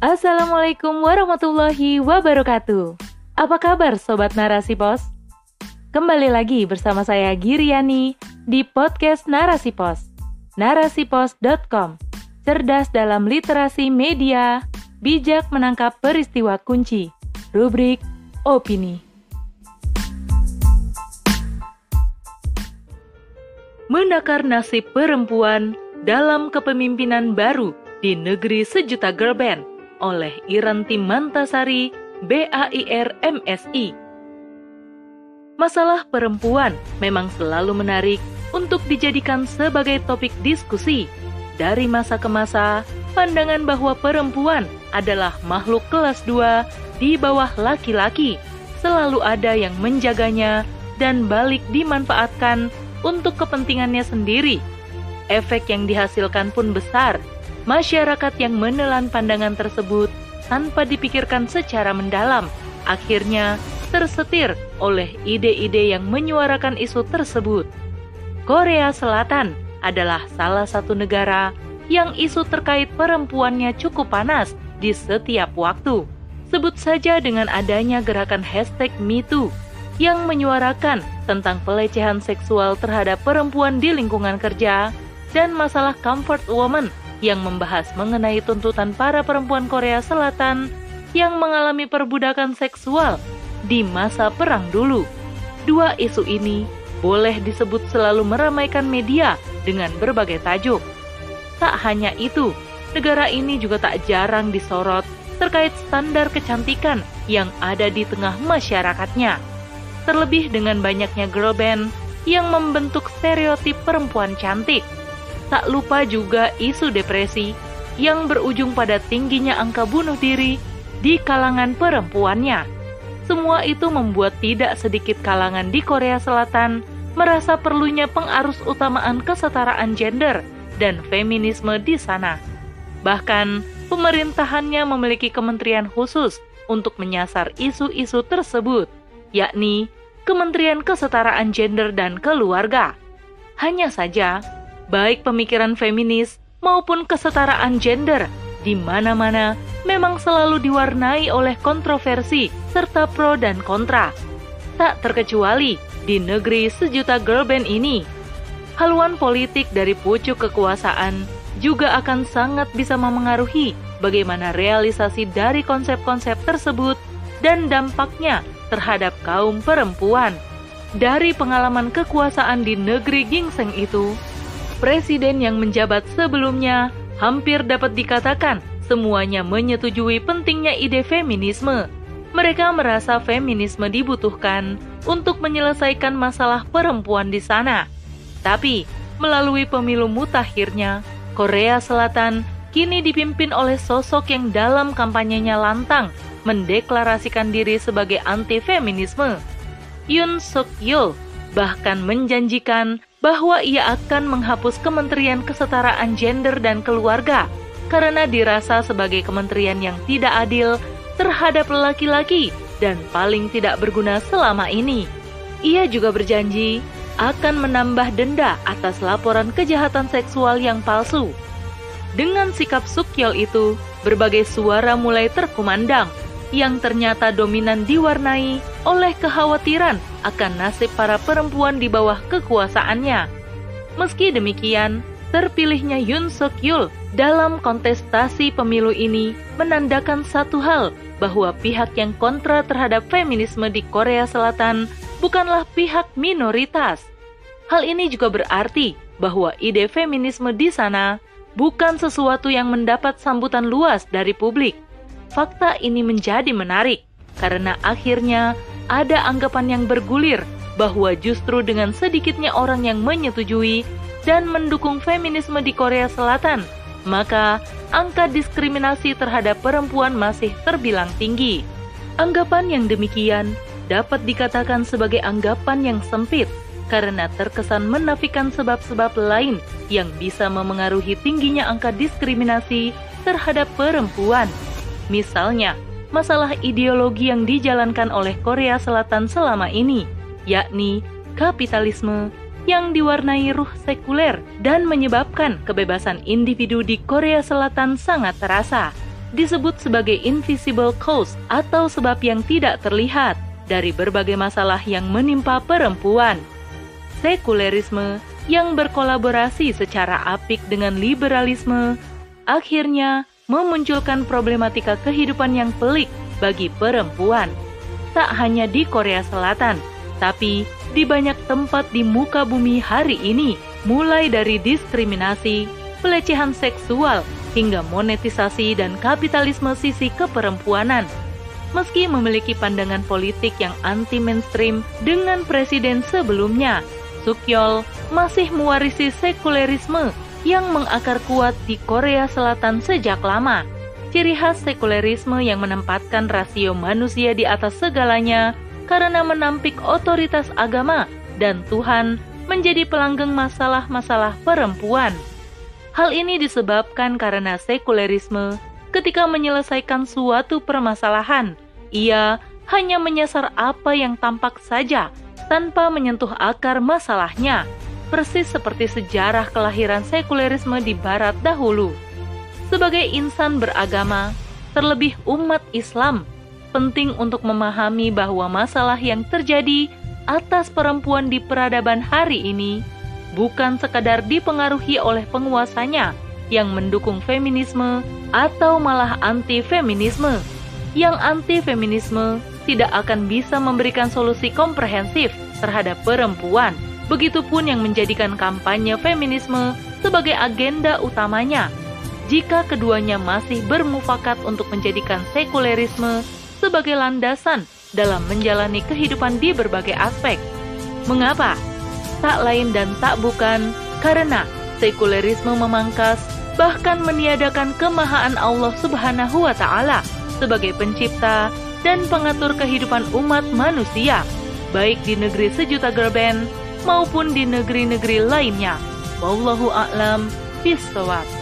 Assalamualaikum warahmatullahi wabarakatuh. Apa kabar Sobat Narasi Pos? Kembali lagi bersama saya Giriani di podcast Narasi Pos. Narasipos.com Cerdas dalam literasi media, bijak menangkap peristiwa kunci. Rubrik Opini. Menakar nasib perempuan dalam kepemimpinan baru di negeri sejuta girl band oleh Iranti Mantasari, BAIR MSI. Masalah perempuan memang selalu menarik untuk dijadikan sebagai topik diskusi. Dari masa ke masa, pandangan bahwa perempuan adalah makhluk kelas dua di bawah laki-laki selalu ada yang menjaganya dan balik dimanfaatkan untuk kepentingannya sendiri. Efek yang dihasilkan pun besar, masyarakat yang menelan pandangan tersebut tanpa dipikirkan secara mendalam, akhirnya tersetir oleh ide-ide yang menyuarakan isu tersebut. Korea Selatan adalah salah satu negara yang isu terkait perempuannya cukup panas di setiap waktu. Sebut saja dengan adanya gerakan hashtag MeToo yang menyuarakan tentang pelecehan seksual terhadap perempuan di lingkungan kerja dan masalah comfort woman yang membahas mengenai tuntutan para perempuan Korea Selatan yang mengalami perbudakan seksual di masa perang dulu. Dua isu ini boleh disebut selalu meramaikan media dengan berbagai tajuk. Tak hanya itu, negara ini juga tak jarang disorot terkait standar kecantikan yang ada di tengah masyarakatnya. Terlebih dengan banyaknya girl band yang membentuk stereotip perempuan cantik – Tak lupa juga isu depresi yang berujung pada tingginya angka bunuh diri di kalangan perempuannya. Semua itu membuat tidak sedikit kalangan di Korea Selatan merasa perlunya pengarus utamaan kesetaraan gender dan feminisme di sana. Bahkan, pemerintahannya memiliki kementerian khusus untuk menyasar isu-isu tersebut, yakni Kementerian Kesetaraan Gender dan Keluarga. Hanya saja, baik pemikiran feminis maupun kesetaraan gender di mana-mana memang selalu diwarnai oleh kontroversi serta pro dan kontra. Tak terkecuali di negeri sejuta girl band ini. Haluan politik dari pucuk kekuasaan juga akan sangat bisa memengaruhi bagaimana realisasi dari konsep-konsep tersebut dan dampaknya terhadap kaum perempuan. Dari pengalaman kekuasaan di negeri gingseng itu, presiden yang menjabat sebelumnya hampir dapat dikatakan semuanya menyetujui pentingnya ide feminisme. Mereka merasa feminisme dibutuhkan untuk menyelesaikan masalah perempuan di sana. Tapi, melalui pemilu mutakhirnya, Korea Selatan kini dipimpin oleh sosok yang dalam kampanyenya lantang mendeklarasikan diri sebagai anti-feminisme. Yoon Suk Yeol bahkan menjanjikan bahwa ia akan menghapus Kementerian Kesetaraan Gender dan Keluarga karena dirasa sebagai kementerian yang tidak adil terhadap laki-laki dan paling tidak berguna selama ini. Ia juga berjanji akan menambah denda atas laporan kejahatan seksual yang palsu. Dengan sikap Sukyol itu, berbagai suara mulai terkumandang yang ternyata dominan diwarnai oleh kekhawatiran akan nasib para perempuan di bawah kekuasaannya. Meski demikian, terpilihnya Yoon Suk Yeol dalam kontestasi pemilu ini menandakan satu hal bahwa pihak yang kontra terhadap feminisme di Korea Selatan bukanlah pihak minoritas. Hal ini juga berarti bahwa ide feminisme di sana bukan sesuatu yang mendapat sambutan luas dari publik fakta ini menjadi menarik karena akhirnya ada anggapan yang bergulir bahwa justru dengan sedikitnya orang yang menyetujui dan mendukung feminisme di Korea Selatan, maka angka diskriminasi terhadap perempuan masih terbilang tinggi. Anggapan yang demikian dapat dikatakan sebagai anggapan yang sempit karena terkesan menafikan sebab-sebab lain yang bisa memengaruhi tingginya angka diskriminasi terhadap perempuan. Misalnya, masalah ideologi yang dijalankan oleh Korea Selatan selama ini, yakni kapitalisme yang diwarnai ruh sekuler dan menyebabkan kebebasan individu di Korea Selatan sangat terasa. disebut sebagai invisible cause atau sebab yang tidak terlihat dari berbagai masalah yang menimpa perempuan. Sekulerisme yang berkolaborasi secara apik dengan liberalisme akhirnya memunculkan problematika kehidupan yang pelik bagi perempuan. Tak hanya di Korea Selatan, tapi di banyak tempat di muka bumi hari ini, mulai dari diskriminasi, pelecehan seksual, hingga monetisasi dan kapitalisme sisi keperempuanan. Meski memiliki pandangan politik yang anti-mainstream dengan presiden sebelumnya, Sukyol masih mewarisi sekulerisme yang mengakar kuat di Korea Selatan sejak lama. Ciri khas sekulerisme yang menempatkan rasio manusia di atas segalanya karena menampik otoritas agama dan Tuhan menjadi pelanggeng masalah-masalah perempuan. Hal ini disebabkan karena sekulerisme ketika menyelesaikan suatu permasalahan, ia hanya menyasar apa yang tampak saja tanpa menyentuh akar masalahnya, persis seperti sejarah kelahiran sekulerisme di barat dahulu. Sebagai insan beragama, terlebih umat Islam, penting untuk memahami bahwa masalah yang terjadi atas perempuan di peradaban hari ini bukan sekadar dipengaruhi oleh penguasanya yang mendukung feminisme atau malah anti-feminisme. Yang anti-feminisme tidak akan bisa memberikan solusi komprehensif terhadap perempuan. Begitupun yang menjadikan kampanye feminisme sebagai agenda utamanya. Jika keduanya masih bermufakat untuk menjadikan sekulerisme sebagai landasan dalam menjalani kehidupan di berbagai aspek. Mengapa? tak lain dan tak bukan karena sekulerisme memangkas bahkan meniadakan kemahaan Allah Subhanahu wa taala sebagai pencipta dan pengatur kehidupan umat manusia, baik di negeri sejuta gerben maupun di negeri-negeri lainnya. Wallahu a'lam bishawab.